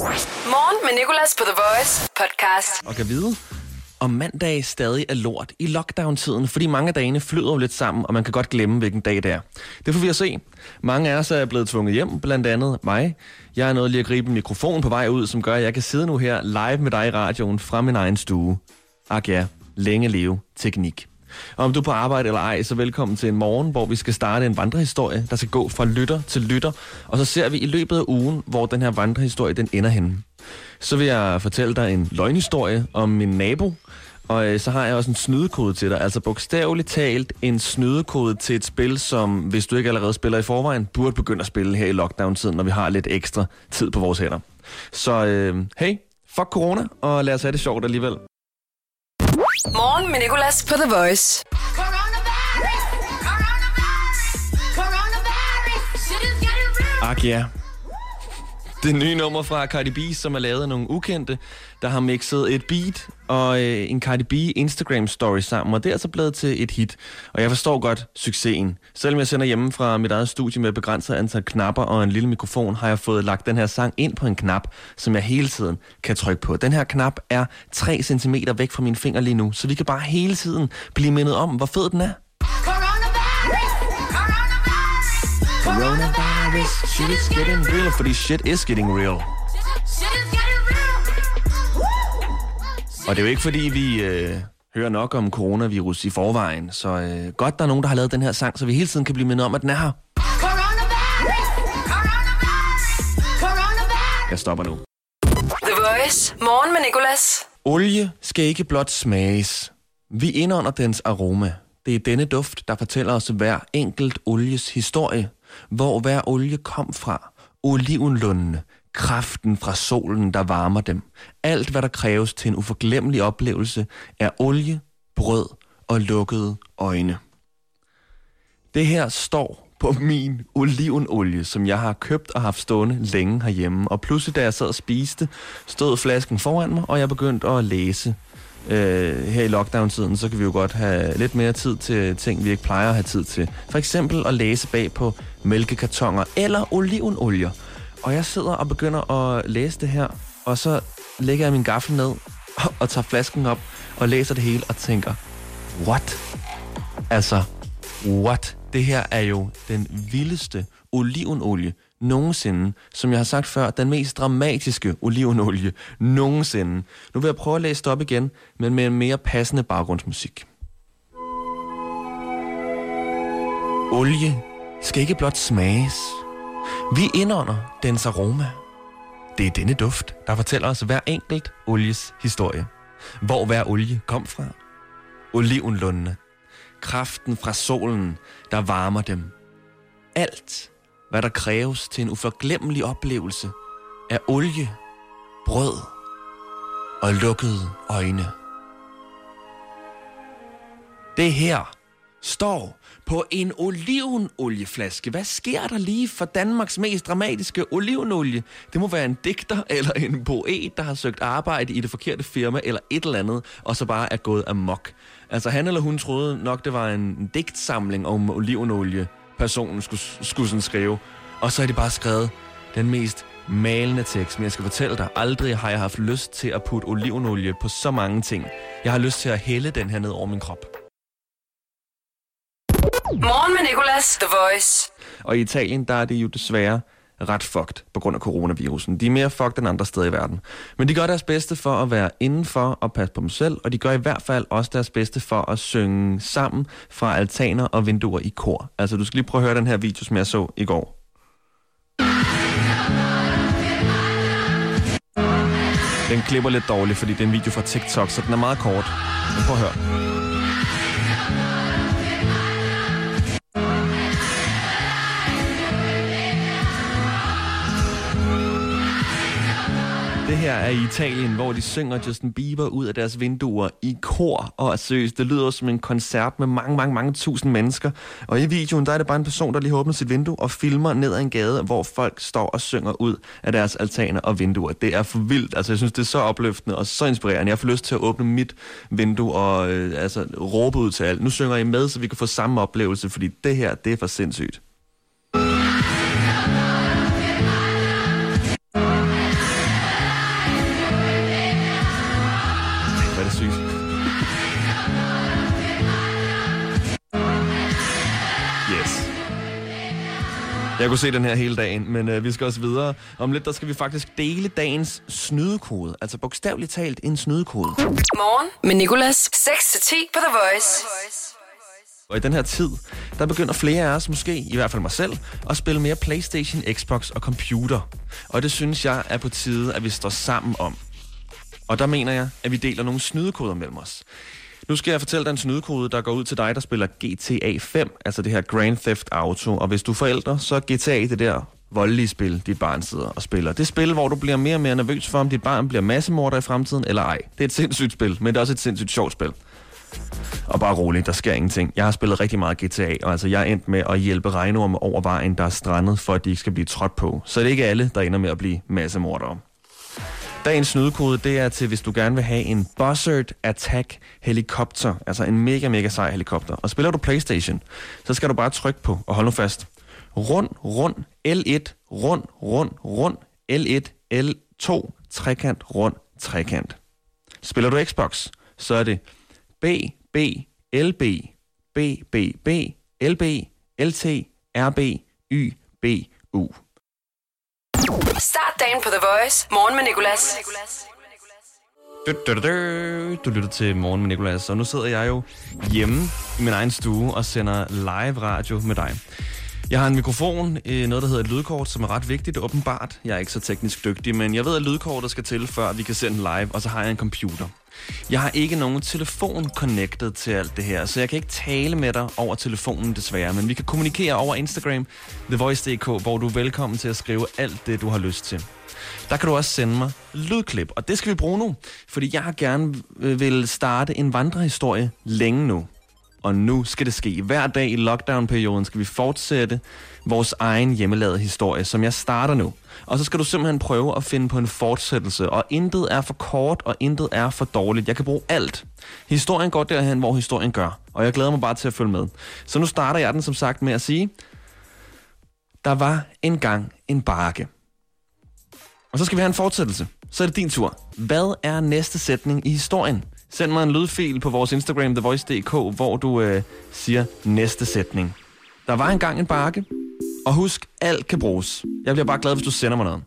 Morgen med Nicolas på The Voice podcast. og kan vide, om mandag stadig er lort i lockdown-tiden, fordi mange af dagene flyder jo lidt sammen, og man kan godt glemme, hvilken dag det er. Det får vi at se. Mange af os er blevet tvunget hjem, blandt andet mig. Jeg er nået lige at gribe en mikrofon på vej ud, som gør, at jeg kan sidde nu her live med dig i radioen fra min egen stue. Ak ja, længe leve teknik. Og om du er på arbejde eller ej, så velkommen til en morgen, hvor vi skal starte en vandrehistorie, der skal gå fra lytter til lytter. Og så ser vi i løbet af ugen, hvor den her vandrehistorie den ender henne. Så vil jeg fortælle dig en løgnhistorie om min nabo, og øh, så har jeg også en snydekode til dig. Altså bogstaveligt talt en snydekode til et spil, som hvis du ikke allerede spiller i forvejen, burde begynde at spille her i lockdown-tiden, når vi har lidt ekstra tid på vores hænder. Så øh, hey, fuck corona, og lad os have det sjovt alligevel. Morgen med Nicolas på The Voice. Coronavirus! Coronavirus! Coronavirus! Shit is getting real! Ak ja. Det nye nummer fra Cardi B, som er lavet af nogle ukendte, der har mixet et beat og øh, en Cardi B Instagram story sammen, og det er altså blevet til et hit. Og jeg forstår godt succesen. Selvom jeg sender hjemme fra mit eget studie med begrænset antal knapper og en lille mikrofon, har jeg fået lagt den her sang ind på en knap, som jeg hele tiden kan trykke på. Den her knap er 3 cm væk fra mine fingre lige nu, så vi kan bare hele tiden blive mindet om, hvor fed den er. Coronavirus! Coronavirus! Coronavirus, shit is getting real, fordi shit is getting real. Shit is getting real! Og det er jo ikke fordi, vi øh, hører nok om coronavirus i forvejen, så øh, godt der er nogen, der har lavet den her sang, så vi hele tiden kan blive mindet om, at den er her. Jeg stopper nu. The Voice. Morgen med Nicolas. Olie skal ikke blot smages. Vi indånder dens aroma. Det er denne duft, der fortæller os hver enkelt olies historie. Hvor hver olie kom fra. Olivenlundene. Kraften fra solen, der varmer dem. Alt, hvad der kræves til en uforglemmelig oplevelse, er olie, brød og lukkede øjne. Det her står på min olivenolie, som jeg har købt og haft stående længe herhjemme. Og pludselig, da jeg sad og spiste, stod flasken foran mig, og jeg begyndte at læse. Øh, her i lockdown-tiden, så kan vi jo godt have lidt mere tid til ting, vi ikke plejer at have tid til. For eksempel at læse bag på mælkekartoner eller olivenolier. Og jeg sidder og begynder at læse det her, og så lægger jeg min gaffel ned og, og tager flasken op og læser det hele og tænker, what? Altså, what? Det her er jo den vildeste olivenolie nogensinde. Som jeg har sagt før, den mest dramatiske olivenolie nogensinde. Nu vil jeg prøve at læse det op igen, men med en mere passende baggrundsmusik. Olie skal ikke blot smages. Vi indånder dens aroma. Det er denne duft, der fortæller os hver enkelt olies historie. Hvor hver olie kom fra. Olivenlundene kraften fra solen, der varmer dem. Alt, hvad der kræves til en uforglemmelig oplevelse, er olie, brød og lukkede øjne. Det her står på en olivenolieflaske. Hvad sker der lige for Danmarks mest dramatiske olivenolie? Det må være en digter eller en poet, der har søgt arbejde i det forkerte firma eller et eller andet, og så bare er gået amok. Altså han eller hun troede nok, det var en digtsamling om olivenolie, personen skulle, skulle sådan skrive. Og så er de bare skrevet den mest malende tekst, men jeg skal fortælle dig, aldrig har jeg haft lyst til at putte olivenolie på så mange ting. Jeg har lyst til at hælde den her ned over min krop. Morgen med Nicolas. The Voice. Og i Italien, der er det jo desværre ret fucked på grund af coronavirusen. De er mere fucked end andre steder i verden. Men de gør deres bedste for at være indenfor og passe på dem selv, og de gør i hvert fald også deres bedste for at synge sammen fra altaner og vinduer i kor. Altså, du skal lige prøve at høre den her video, som jeg så i går. Den klipper lidt dårligt, fordi det er en video fra TikTok, så den er meget kort. Men prøv at høre. Her er i Italien, hvor de synger Justin Bieber ud af deres vinduer i kor. Og seriøst, det lyder som en koncert med mange, mange, mange tusind mennesker. Og i videoen, der er det bare en person, der lige åbner sit vindue og filmer ned ad en gade, hvor folk står og synger ud af deres altaner og vinduer. Det er for vildt. Altså, jeg synes, det er så opløftende og så inspirerende. Jeg får lyst til at åbne mit vindue og øh, altså, råbe ud til alt. Nu synger I med, så vi kan få samme oplevelse, fordi det her, det er for sindssygt. Jeg kunne se den her hele dagen, men øh, vi skal også videre. Om lidt, der skal vi faktisk dele dagens snydekode. Altså bogstaveligt talt en snydekode. Morgen med Nicolas. 6-10 på The Voice. Og i den her tid, der begynder flere af os, måske i hvert fald mig selv, at spille mere Playstation, Xbox og computer. Og det synes jeg er på tide, at vi står sammen om. Og der mener jeg, at vi deler nogle snydekoder mellem os. Nu skal jeg fortælle dig en snydekode, der går ud til dig, der spiller GTA 5, altså det her Grand Theft Auto. Og hvis du er forældre, så er GTA det der voldelige spil, dit barn sidder og spiller. Det spil, hvor du bliver mere og mere nervøs for, om dit barn bliver massemorder i fremtiden eller ej. Det er et sindssygt spil, men det er også et sindssygt sjovt spil. Og bare roligt, der sker ingenting. Jeg har spillet rigtig meget GTA, og altså jeg er endt med at hjælpe regnorme over vejen, der er strandet, for at de ikke skal blive trådt på. Så det er ikke alle, der ender med at blive massemordere. Dagens snydekode, det er til, hvis du gerne vil have en Buzzard Attack helikopter, altså en mega, mega sej helikopter. Og spiller du Playstation, så skal du bare trykke på, og hold nu fast, rund, rund, L1, rund, rund, rund, L1, L2, trekant, rund, trekant. Spiller du Xbox, så er det B, B, LB, B, B, B, LB, LT, RB, Y, B, U. Start dagen på The Voice. Morgen med Nicolas. Du, du, du, du. du lytter til Morgen med Nicolas, og nu sidder jeg jo hjemme i min egen stue og sender live radio med dig. Jeg har en mikrofon, øh, noget der hedder et lydkort, som er ret vigtigt åbenbart. Jeg er ikke så teknisk dygtig, men jeg ved, at lydkortet skal til, før vi kan sende live, og så har jeg en computer. Jeg har ikke nogen telefon connected til alt det her, så jeg kan ikke tale med dig over telefonen desværre, men vi kan kommunikere over Instagram, thevoice.dk, hvor du er velkommen til at skrive alt det, du har lyst til. Der kan du også sende mig lydklip, og det skal vi bruge nu, fordi jeg gerne øh, vil starte en vandrehistorie længe nu. Og nu skal det ske. Hver dag i lockdown-perioden skal vi fortsætte vores egen hjemmelavede historie, som jeg starter nu. Og så skal du simpelthen prøve at finde på en fortsættelse, og intet er for kort, og intet er for dårligt. Jeg kan bruge alt. Historien går derhen, hvor historien gør, og jeg glæder mig bare til at følge med. Så nu starter jeg den som sagt med at sige, der var engang en bakke. Og så skal vi have en fortsættelse. Så er det din tur. Hvad er næste sætning i historien? Send mig en lydfil på vores Instagram, thevoice.dk, hvor du øh, siger næste sætning. Der var engang en bakke, og husk, alt kan bruges. Jeg bliver bare glad, hvis du sender mig noget.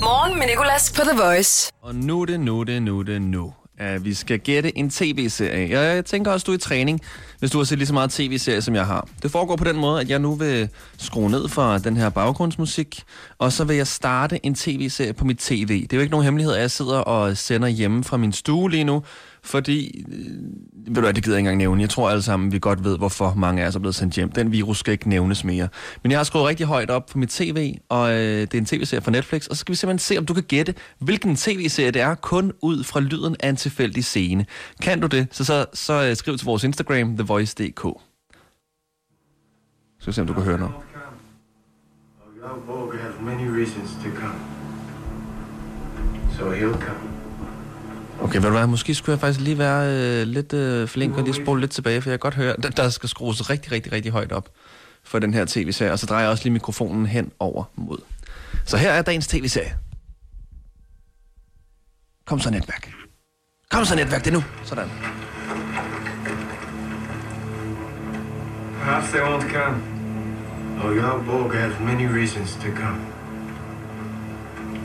Morgen med Nicolas på The Voice. Og nu er det, nu er det, nu er det, nu at vi skal gætte en tv-serie. Jeg, jeg tænker også, du er i træning, hvis du har set lige så meget tv-serie, som jeg har. Det foregår på den måde, at jeg nu vil skrue ned for den her baggrundsmusik, og så vil jeg starte en tv-serie på mit tv. Det er jo ikke nogen hemmelighed, at jeg sidder og sender hjemme fra min stue lige nu, fordi, øh, ved du hvad, det gider jeg ikke engang nævne. Jeg tror alle sammen, vi godt ved, hvorfor mange af os er blevet sendt hjem. Den virus skal ikke nævnes mere. Men jeg har skruet rigtig højt op på mit tv, og øh, det er en tv-serie fra Netflix, og så skal vi simpelthen se, om du kan gætte, hvilken tv-serie det er, kun ud fra lyden af en tilfældig scene. Kan du det, så, så, så øh, skriv til vores Instagram, thevoice.dk. Så skal vi se, om du kan høre noget. Young Boga has many reasons to come. So he'll come. Okay, ved du hvad, måske skulle jeg faktisk lige være øh, lidt øh, flink og lige spole lidt tilbage, for jeg kan godt høre, der, der skal skrues rigtig, rigtig, rigtig højt op for den her tv-serie, og så drejer jeg også lige mikrofonen hen over mod. Så her er dagens tv-serie. Kom så netværk. Kom så netværk, det er nu. Sådan. Perhaps they won't come. Oh, your Borg has many reasons to come.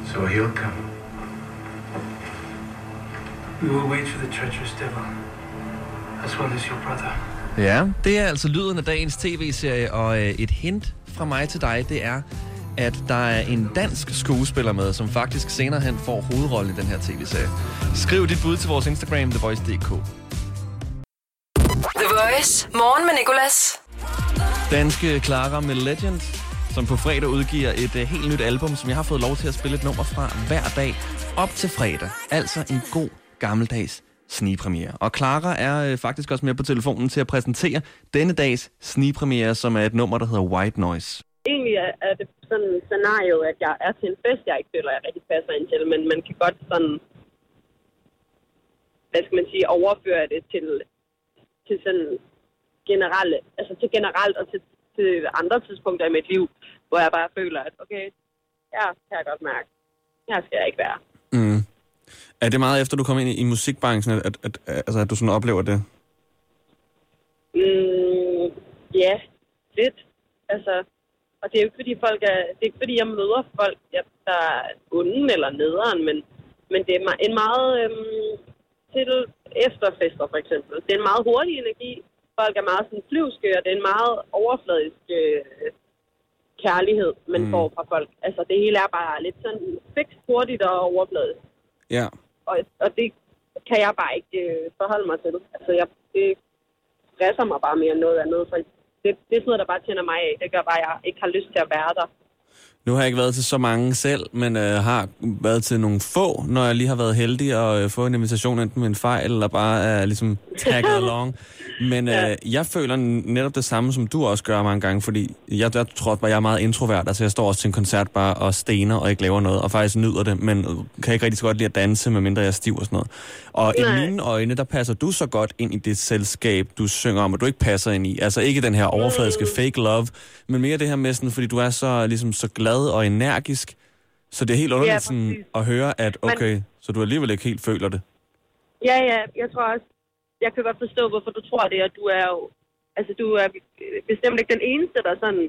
So he'll come. We will wait for the treacherous devil, as well as your brother. Ja, det er altså lyden af dagens tv-serie, og øh, et hint fra mig til dig, det er, at der er en dansk skuespiller med, som faktisk senere hen får hovedrollen i den her tv-serie. Skriv dit bud til vores Instagram, thevoice.dk. The Voice. Morgen med Nicolas. Danske Clara med Legend, som på fredag udgiver et uh, helt nyt album, som jeg har fået lov til at spille et nummer fra hver dag op til fredag. Altså en god gammeldags snigpremiere. Og Clara er øh, faktisk også med på telefonen til at præsentere denne dags snigpremiere, som er et nummer, der hedder White Noise. egentlig er, er det sådan et scenario, at jeg er til en fest, jeg ikke føler, jeg rigtig passer ind til, men man kan godt sådan, hvad skal man sige, overføre det til, til sådan generelle, altså til generelt og til, til andre tidspunkter i mit liv, hvor jeg bare føler, at okay, ja, kan jeg godt mærke, her skal jeg ikke være. Er det meget efter, du kom ind i, i musikbranchen, at, at, at, altså, at du sådan oplever det? Mm, ja, lidt. Altså, Og det er jo ikke, fordi folk er, det er ikke, fordi jeg møder folk, der er onde eller nederen, men, men det er en meget øhm, til efterfester, for eksempel. Det er en meget hurtig energi. Folk er meget sådan flyvske, og det er en meget overfladisk øh, kærlighed, man mm. får fra folk. Altså, det hele er bare lidt sådan fikst, hurtigt og overfladisk. Ja. Og, og det kan jeg bare ikke øh, forholde mig til. Altså, jeg, det stresser mig bare mere end noget andet, så det, det er sådan noget, der bare tænder mig af. Det gør bare, at jeg ikke har lyst til at være der. Nu har jeg ikke været til så mange selv, men øh, har været til nogle få, når jeg lige har været heldig at øh, få en invitation enten med en fejl, eller bare er øh, ligesom tagget along. Men øh, Ja. jeg føler netop det samme, som du også gør mange gange, fordi jeg, jeg tror, at jeg er meget introvert. Altså jeg står også til en koncert bare og stener og ikke laver noget, og faktisk nyder det, men kan ikke rigtig så godt lide at danse, medmindre jeg er stiv og sådan noget. Og i Nej. mine øjne, der passer du så godt ind i det selskab, du synger om, at du ikke passer ind i. Altså ikke den her overfladiske fake love, men mere det her med sådan, fordi du er så, ligesom, så glad og energisk, så det er helt underligt Ja, sådan, at høre, at Men- okay, så du alligevel ikke helt føler det. Ja, ja, jeg tror også, jeg kan godt forstå, hvorfor du tror det, og du er jo, altså du er bestemt ikke den eneste, der sådan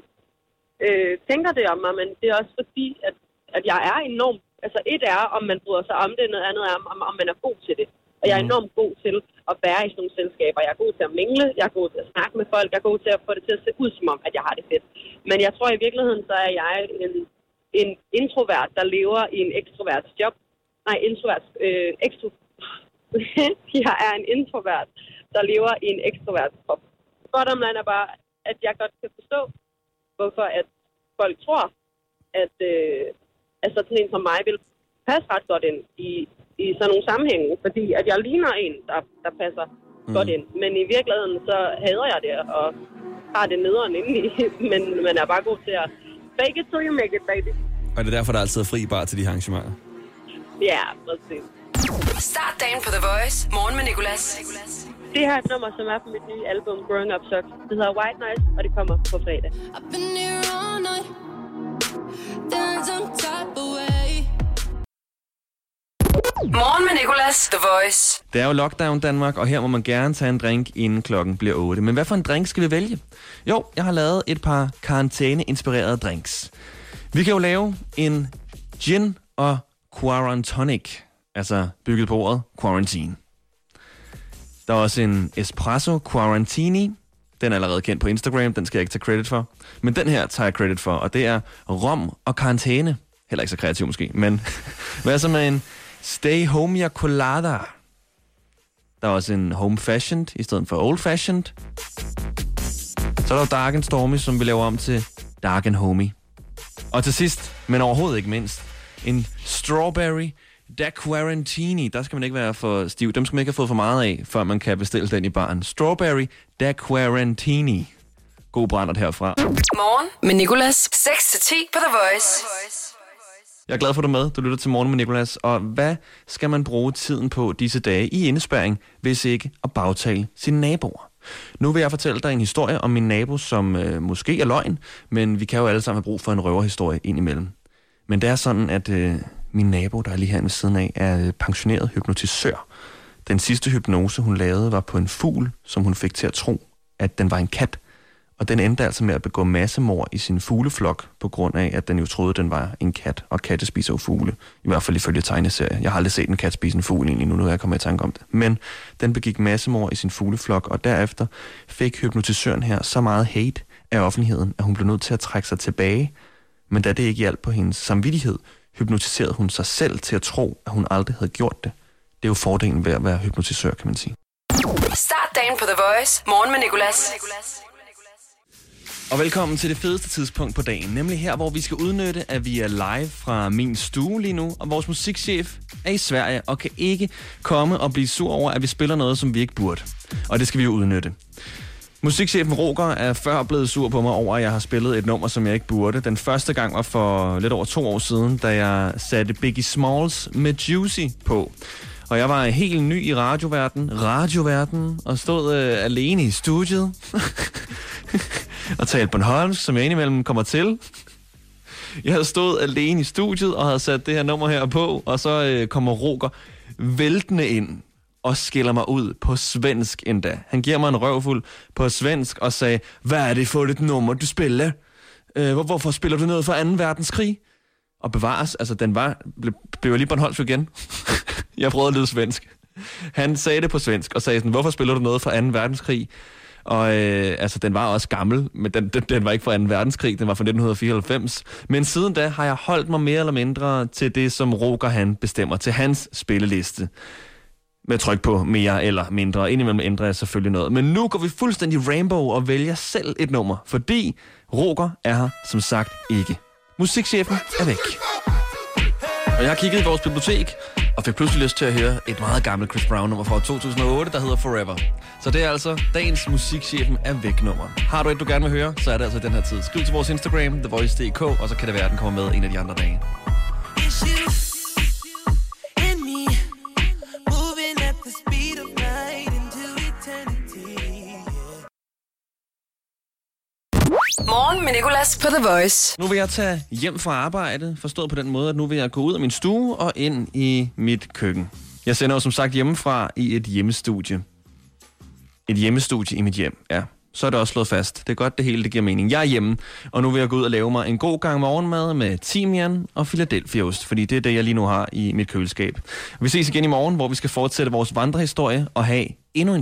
øh, tænker det om mig, men det er også fordi, at, at jeg er enormt, altså et er, om man bryder sig om det, noget andet er, om, om man er god til det. Og jeg er enormt god til at være i sådan nogle selskaber. Jeg er god til at mingle, jeg er god til at snakke med folk, jeg er god til at få det til at se ud som om, at jeg har det fedt. Men jeg tror i virkeligheden, så er jeg en, en introvert, der lever i en ekstrovert job. Nej, introvert, øh, ekstro, jeg er en introvert, der lever i en ekstrovert krop. Bottom line er bare, at jeg godt kan forstå, hvorfor at folk tror, at øh, altså sådan en som mig vil passe ret godt ind i, i sådan nogle sammenhænge, fordi at jeg ligner en, der, der passer mm. godt ind. Men i virkeligheden, så hader jeg det, og har det nederen indeni, men man er bare god til at fake it till you make it, baby. Og det er derfor, der altid er fri bar til de arrangementer. Ja, præcis. Start dagen på The Voice. Morgen med Nicolas. Det her er et nummer, som er på mit nye album, Growing Up Sucks. Det hedder White Noise, og det kommer på fredag. I've been here all night. Morgen med Nicolas. The Voice. Det er jo lockdown Danmark, og her må man gerne tage en drink, inden klokken bliver 8. Men hvad for en drink skal vi vælge? Jo, jeg har lavet et par karantæne-inspirerede drinks. Vi kan jo lave en gin og quarantonic, altså bygget på ordet quarantine. Der er også en espresso quarantini. Den er allerede kendt på Instagram, den skal jeg ikke tage credit for. Men den her tager jeg credit for, og det er rom og karantæne. Heller ikke så kreativ måske, men hvad så med en stay home colada? Der er også en home fashioned i stedet for old fashioned. Så er der jo Dark and Stormy, som vi laver om til Dark and Homey. Og til sidst, men overhovedet ikke mindst, en strawberry da Quarantini. Der skal man ikke være for stiv. Dem skal man ikke have fået for meget af, før man kan bestille den i baren. Strawberry da Quarantini. God brændert herfra. Morgen med Nicolas. 6-10 på The Voice. Jeg er glad for, at du er med. Du lytter til Morgen med Nicolas. Og hvad skal man bruge tiden på disse dage i indespærring, hvis ikke at bagtale sine naboer? Nu vil jeg fortælle dig en historie om min nabo, som øh, måske er løgn, men vi kan jo alle sammen have brug for en røverhistorie indimellem. Men det er sådan, at øh, min nabo, der er lige her ved siden af, er øh, pensioneret hypnotisør. Den sidste hypnose, hun lavede, var på en fugl, som hun fik til at tro, at den var en kat. Og den endte altså med at begå massemord i sin fugleflok, på grund af, at den jo troede, den var en kat, og katte spiser jo fugle. I hvert fald ifølge tegneserie. Jeg har aldrig set en kat spise en fugl egentlig nu, nu er jeg kommet i tanke om det. Men den begik massemord i sin fugleflok, og derefter fik hypnotisøren her så meget hate af offentligheden, at hun blev nødt til at trække sig tilbage. Men da det ikke hjalp på hendes samvittighed, hypnotiserede hun sig selv til at tro, at hun aldrig havde gjort det. Det er jo fordelen ved at være hypnotisør, kan man sige. Start dagen på The Voice. Morgen med Nicolas. Og velkommen til det fedeste tidspunkt på dagen, nemlig her, hvor vi skal udnytte, at vi er live fra min stue lige nu, og vores musikchef er i Sverige og kan ikke komme og blive sur over, at vi spiller noget, som vi ikke burde. Og det skal vi jo udnytte. Musikchefen Roger er før blevet sur på mig over, at jeg har spillet et nummer, som jeg ikke burde. Den første gang var for lidt over to år siden, da jeg satte Biggie Smalls med Juicy på. Og jeg var helt ny i radioverdenen, radioverdenen, og stod øh, alene i studiet. og talte Bornholms, som jeg indimellem kommer til. Jeg havde stået alene i studiet og havde sat det her nummer her på, og så øh, kommer Roger væltende ind og skiller mig ud på svensk endda. Han giver mig en røvfuld på svensk og sagde, hvad er det for et nummer, du spiller? Øh, hvor, hvorfor spiller du noget fra 2. verdenskrig? Og bevares, altså den var, blev, blev jeg lige Bornholms igen. jeg prøvede at lyde svensk. Han sagde det på svensk, og sagde sådan, hvorfor spiller du noget fra 2. verdenskrig? Og øh, altså, den var også gammel, men den, den, den var ikke fra 2. verdenskrig, den var fra 1994. Men siden da har jeg holdt mig mere eller mindre til det, som Roger han bestemmer, til hans spilleliste. Med tryk på mere eller mindre. Indimellem ændrer jeg selvfølgelig noget. Men nu går vi fuldstændig rainbow og vælger selv et nummer, fordi Roger er her som sagt ikke. Musikchefen er væk. Og jeg har kigget i vores bibliotek, og fik pludselig lyst til at høre et meget gammelt Chris Brown nummer fra 2008, der hedder Forever. Så det er altså dagens musikchefen er væk nummer. Har du et, du gerne vil høre, så er det altså den her tid. Skriv til vores Instagram, thevoice.dk, og så kan det være, at den kommer med en af de andre dage. Med Nicolas på The Voice. Nu vil jeg tage hjem fra arbejde, forstået på den måde, at nu vil jeg gå ud af min stue og ind i mit køkken. Jeg sender jo som sagt hjemmefra i et hjemmestudie. Et hjemmestudie i mit hjem, ja. Så er det også slået fast. Det er godt, det hele det giver mening. Jeg er hjemme, og nu vil jeg gå ud og lave mig en god gang morgenmad med timian og Philadelphia-ost, fordi det er det, jeg lige nu har i mit køleskab. Vi ses igen i morgen, hvor vi skal fortsætte vores vandrehistorie og have endnu en